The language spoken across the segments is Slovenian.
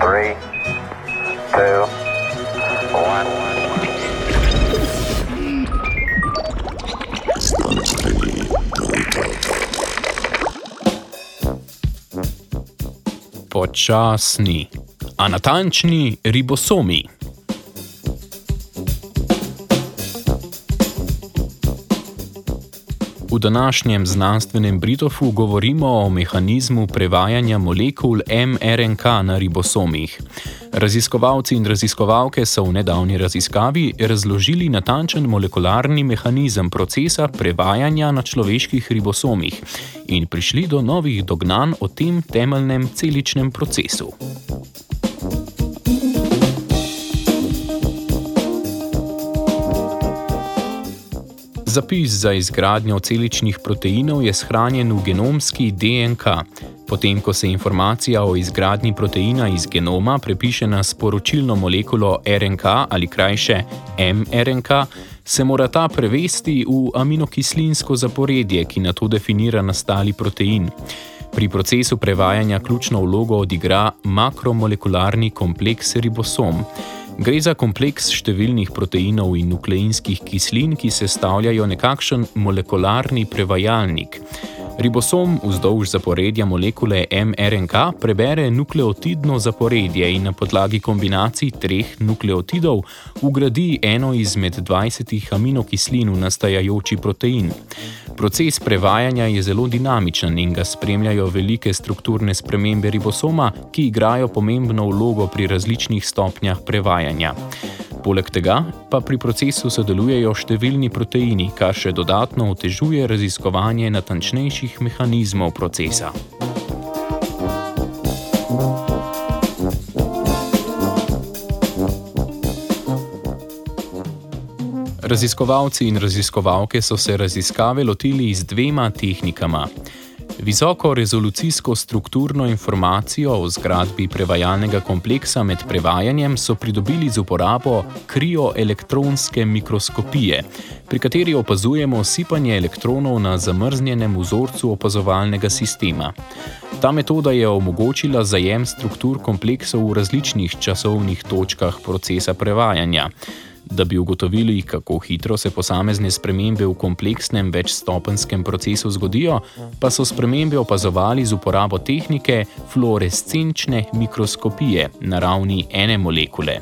three, two, one. Počasni, a natančni ribosomi. V današnjem znanstvenem Britofu govorimo o mehanizmu prevajanja molekul mRNK na ribosomih. Raziskovalci in raziskovalke so v nedavni raziskavi razložili natančen molekularni mehanizem procesa prevajanja na človeških ribosomih in prišli do novih dognanj o tem temeljnem celičnem procesu. Zapis za izgradnjo celičnih proteinov je shranjen v genomski DNK. Potem, ko se informacija o izgradnji proteina iz genoma prepiše na sporočilno molekulo RNK ali krajše mRNK, se mora ta prevesti v aminokislinsko zaporedje, ki na to definira nastali protein. Pri procesu prevajanja ključno vlogo odigra makromolekularni kompleks ribosom. Gre za kompleks številnih proteinov in nukleinskih kislin, ki sestavljajo nekakšen molekularni prevajalnik. Ribosom vzdolž zaporedja molekule mRNK prebere nukleotidno zaporedje in na podlagi kombinacij treh nukleotidov ugradi eno izmed 20 aminokislin v nastajajoči protein. Proces prevajanja je zelo dinamičen in ga spremljajo velike strukturne spremembe ribosoma, ki igrajo pomembno vlogo pri različnih stopnjah prevajanja. Poleg tega pa pri procesu sodelujejo številni proteini, kar še dodatno otežuje raziskovanje natančnejših mehanizmov procesa. Raziskovalci in raziskovalke so se raziskave lotili z dvema tehnikama. Visoko rezolucijsko strukturno informacijo o zgradbi prevajalnega kompleksa med prevajanjem so pridobili z uporabo krioelektronske mikroskopije, pri kateri opazujemo sipanje elektronov na zamrznjenem vzorcu opazovalnega sistema. Ta metoda je omogočila zajem struktur kompleksov v različnih časovnih točkah procesa prevajanja. Da bi ugotovili, kako hitro se posamezne spremembe v kompleksnem večstopenskem procesu zgodijo, pa so spremembe opazovali z uporabo tehnike fluorescenčne mikroskopije na ravni ene molekule.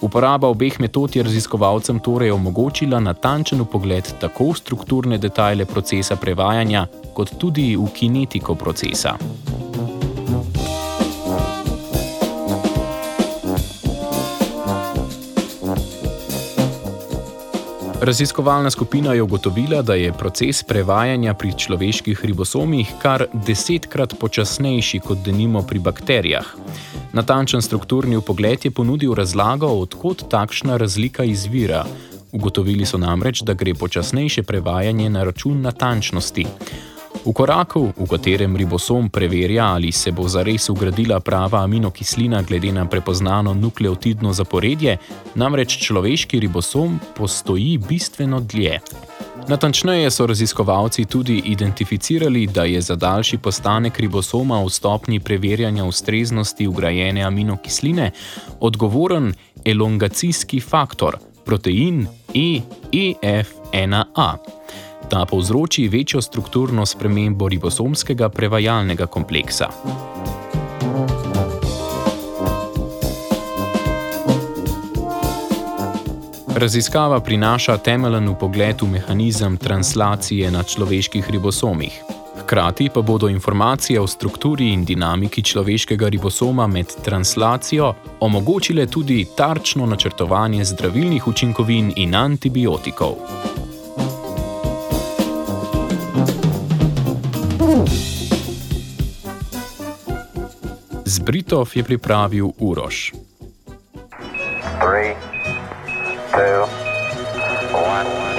Uporaba obeh metod je raziskovalcem torej omogočila natančen pogled tako v strukturne detajle procesa prevajanja, kot tudi v kinetiko procesa. Raziskovalna skupina je ugotovila, da je proces prevajanja pri človeških ribosomih kar desetkrat počasnejši kot denimo pri bakterijah. Natančen strukturni pogled je ponudil razlago, odkot takšna razlika izvira. Ugotovili so namreč, da gre počasnejše prevajanje na račun natančnosti. V koraku, v katerem ribosom preverja, ali se bo zares ugradila prava aminokislina glede na prepoznano nukleotidno zaporedje, namreč človeški ribosom postoji bistveno dlje. Natančneje so raziskovalci tudi identificirali, da je za daljši postanek ribosoma v stopni preverjanja ustreznosti ugrajene aminokisline odgovoren elongacijski faktor, protein EEF1A. Ta povzroči večjo strukturno spremembo ribosomskega prevajalnega kompleksa. Raziskava prinaša temeljen pogled v mehanizem translacije na človeških ribosomih. Hkrati pa bodo informacije o strukturi in dinamiki človeškega ribosoma med translacijo omogočile tudi tarčno načrtovanje zdravilnih učinkovin in antibiotikov. Zbritov je pripravil Uroš. Three, two, one.